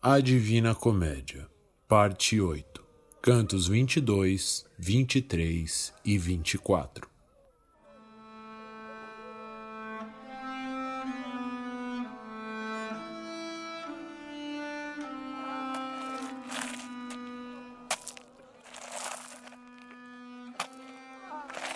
A Divina Comédia, Parte 8, Cantos 22, 23 e 24.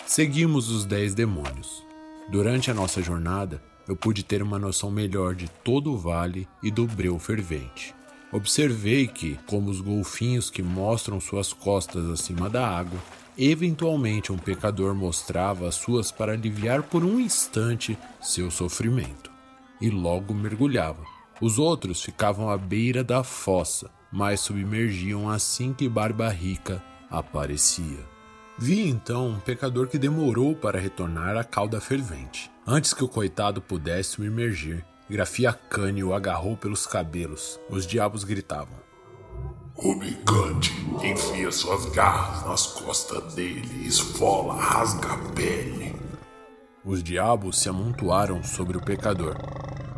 Seguimos os dez demônios. Durante a nossa jornada, eu pude ter uma noção melhor de todo o vale e do breu fervente. Observei que, como os golfinhos que mostram suas costas acima da água, eventualmente um pecador mostrava as suas para aliviar por um instante seu sofrimento, e logo mergulhava. Os outros ficavam à beira da fossa, mas submergiam assim que Barba Rica aparecia. Vi então um pecador que demorou para retornar à cauda fervente. Antes que o coitado pudesse submergir, Grafiacane o agarrou pelos cabelos. Os diabos gritavam. Obicante, enfia suas garras nas costas dele, esfola, rasga a pele. Os diabos se amontoaram sobre o pecador,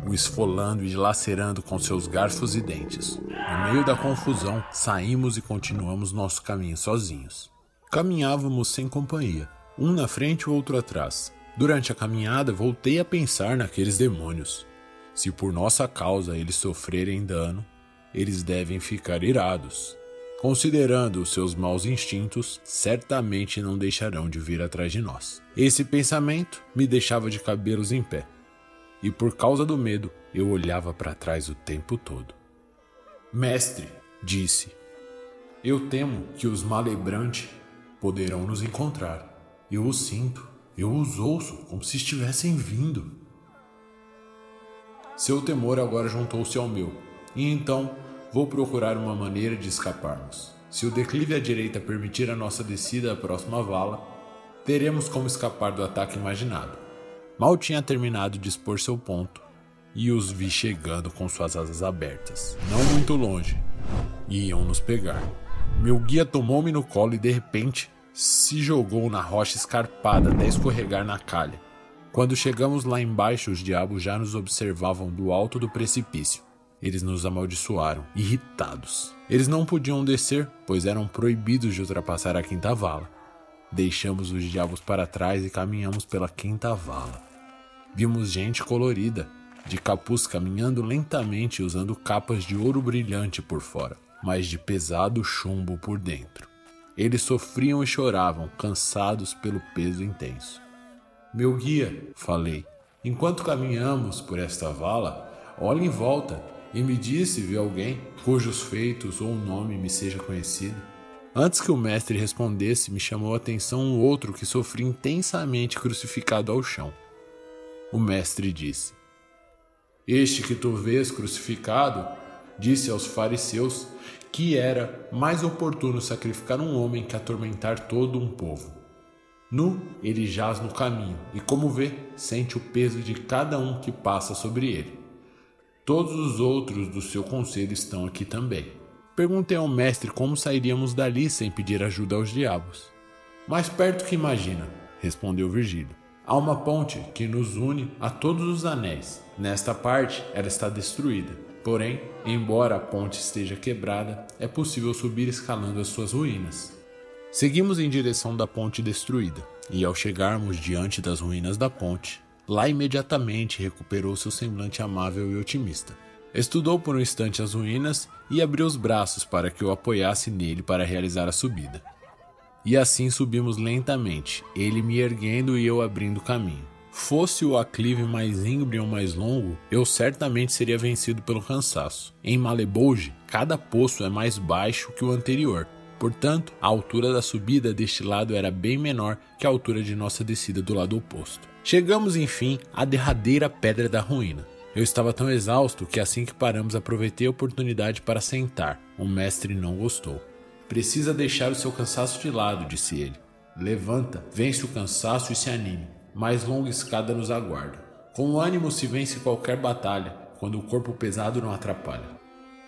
o esfolando e dilacerando com seus garfos e dentes. No meio da confusão, saímos e continuamos nosso caminho sozinhos. Caminhávamos sem companhia, um na frente e o outro atrás. Durante a caminhada, voltei a pensar naqueles demônios. Se por nossa causa eles sofrerem dano, eles devem ficar irados. Considerando os seus maus instintos, certamente não deixarão de vir atrás de nós. Esse pensamento me deixava de cabelos em pé, e por causa do medo eu olhava para trás o tempo todo. Mestre, disse, eu temo que os Malebrante poderão nos encontrar. Eu os sinto, eu os ouço como se estivessem vindo. Seu temor agora juntou-se ao meu, e então vou procurar uma maneira de escaparmos. Se o declive à direita permitir a nossa descida à próxima vala, teremos como escapar do ataque imaginado. Mal tinha terminado de expor seu ponto, e os vi chegando com suas asas abertas, não muito longe, e iam nos pegar. Meu guia tomou-me no colo e de repente se jogou na rocha escarpada até escorregar na calha. Quando chegamos lá embaixo, os diabos já nos observavam do alto do precipício. Eles nos amaldiçoaram, irritados. Eles não podiam descer, pois eram proibidos de ultrapassar a quinta vala. Deixamos os diabos para trás e caminhamos pela quinta vala. Vimos gente colorida, de capuz caminhando lentamente usando capas de ouro brilhante por fora, mas de pesado chumbo por dentro. Eles sofriam e choravam, cansados pelo peso intenso. Meu guia, falei, enquanto caminhamos por esta vala, olhe em volta e me diz se vê alguém cujos feitos ou nome me seja conhecido. Antes que o mestre respondesse, me chamou a atenção um outro que sofria intensamente crucificado ao chão. O mestre disse: Este que tu vês crucificado, disse aos fariseus que era mais oportuno sacrificar um homem que atormentar todo um povo. Nu, ele jaz no caminho e, como vê, sente o peso de cada um que passa sobre ele. Todos os outros do seu conselho estão aqui também. Perguntei ao mestre como sairíamos dali sem pedir ajuda aos diabos. Mais perto que imagina, respondeu Virgílio. Há uma ponte que nos une a todos os anéis. Nesta parte, ela está destruída. Porém, embora a ponte esteja quebrada, é possível subir escalando as suas ruínas. Seguimos em direção da ponte destruída, e ao chegarmos diante das ruínas da ponte, lá imediatamente recuperou seu semblante amável e otimista. Estudou por um instante as ruínas e abriu os braços para que eu apoiasse nele para realizar a subida. E assim subimos lentamente, ele me erguendo e eu abrindo caminho. Fosse o aclive mais íngreme ou mais longo, eu certamente seria vencido pelo cansaço. Em Malebolge, cada poço é mais baixo que o anterior, Portanto, a altura da subida deste lado era bem menor que a altura de nossa descida do lado oposto. Chegamos enfim à derradeira pedra da ruína. Eu estava tão exausto que assim que paramos aproveitei a oportunidade para sentar. O mestre não gostou. Precisa deixar o seu cansaço de lado, disse ele. Levanta, vence o cansaço e se anime. Mais longa escada nos aguarda. Com o ânimo se vence qualquer batalha, quando o corpo pesado não atrapalha.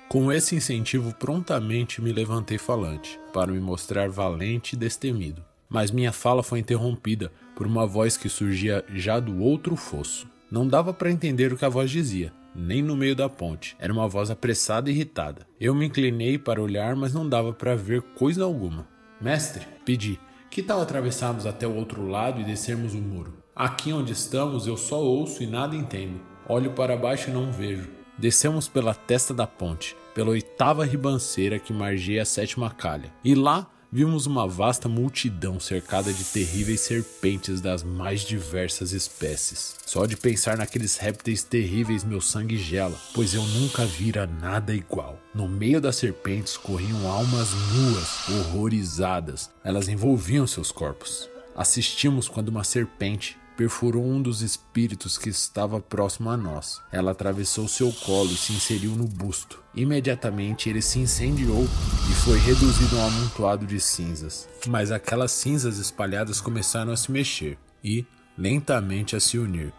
Com esse incentivo, prontamente me levantei falante, para me mostrar valente e destemido. Mas minha fala foi interrompida por uma voz que surgia já do outro fosso. Não dava para entender o que a voz dizia, nem no meio da ponte. Era uma voz apressada e irritada. Eu me inclinei para olhar, mas não dava para ver coisa alguma. Mestre, pedi, que tal atravessarmos até o outro lado e descermos o muro? Aqui onde estamos eu só ouço e nada entendo. Olho para baixo e não vejo. Descemos pela testa da ponte, pela oitava ribanceira que margeia a sétima calha. E lá vimos uma vasta multidão cercada de terríveis serpentes das mais diversas espécies. Só de pensar naqueles répteis terríveis meu sangue gela, pois eu nunca vira nada igual. No meio das serpentes corriam almas nuas, horrorizadas. Elas envolviam seus corpos. Assistimos quando uma serpente perfurou um dos espíritos que estava próximo a nós. Ela atravessou seu colo e se inseriu no busto. Imediatamente ele se incendiou e foi reduzido a um amontoado de cinzas. Mas aquelas cinzas espalhadas começaram a se mexer e, lentamente, a se unir.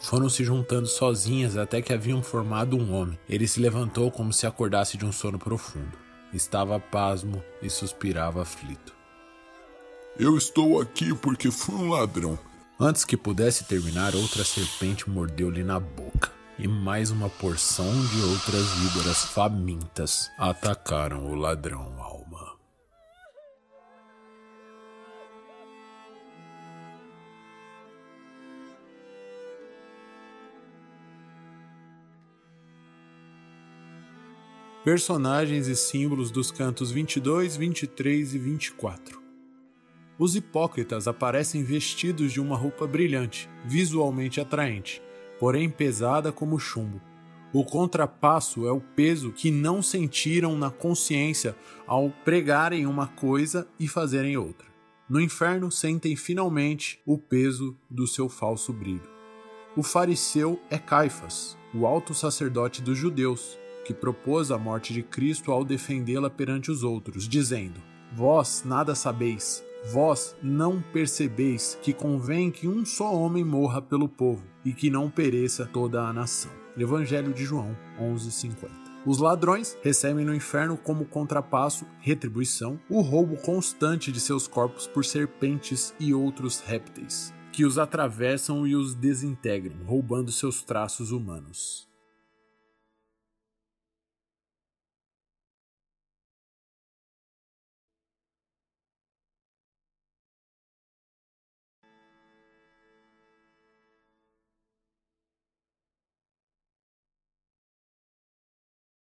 Foram se juntando sozinhas até que haviam formado um homem. Ele se levantou como se acordasse de um sono profundo. Estava pasmo e suspirava aflito. Eu estou aqui porque fui um ladrão. Antes que pudesse terminar, outra serpente mordeu-lhe na boca. E mais uma porção de outras víboras famintas atacaram o ladrão alma. Personagens e símbolos dos cantos 22, 23 e 24. Os hipócritas aparecem vestidos de uma roupa brilhante, visualmente atraente, porém pesada como chumbo. O contrapasso é o peso que não sentiram na consciência ao pregarem uma coisa e fazerem outra. No inferno sentem finalmente o peso do seu falso brilho. O fariseu é Caifas, o alto sacerdote dos judeus, que propôs a morte de Cristo ao defendê-la perante os outros, dizendo: Vós nada sabeis, Vós não percebeis que convém que um só homem morra pelo povo e que não pereça toda a nação. Evangelho de João 11:50. Os ladrões recebem no inferno como contrapasso, retribuição, o roubo constante de seus corpos por serpentes e outros répteis, que os atravessam e os desintegram, roubando seus traços humanos.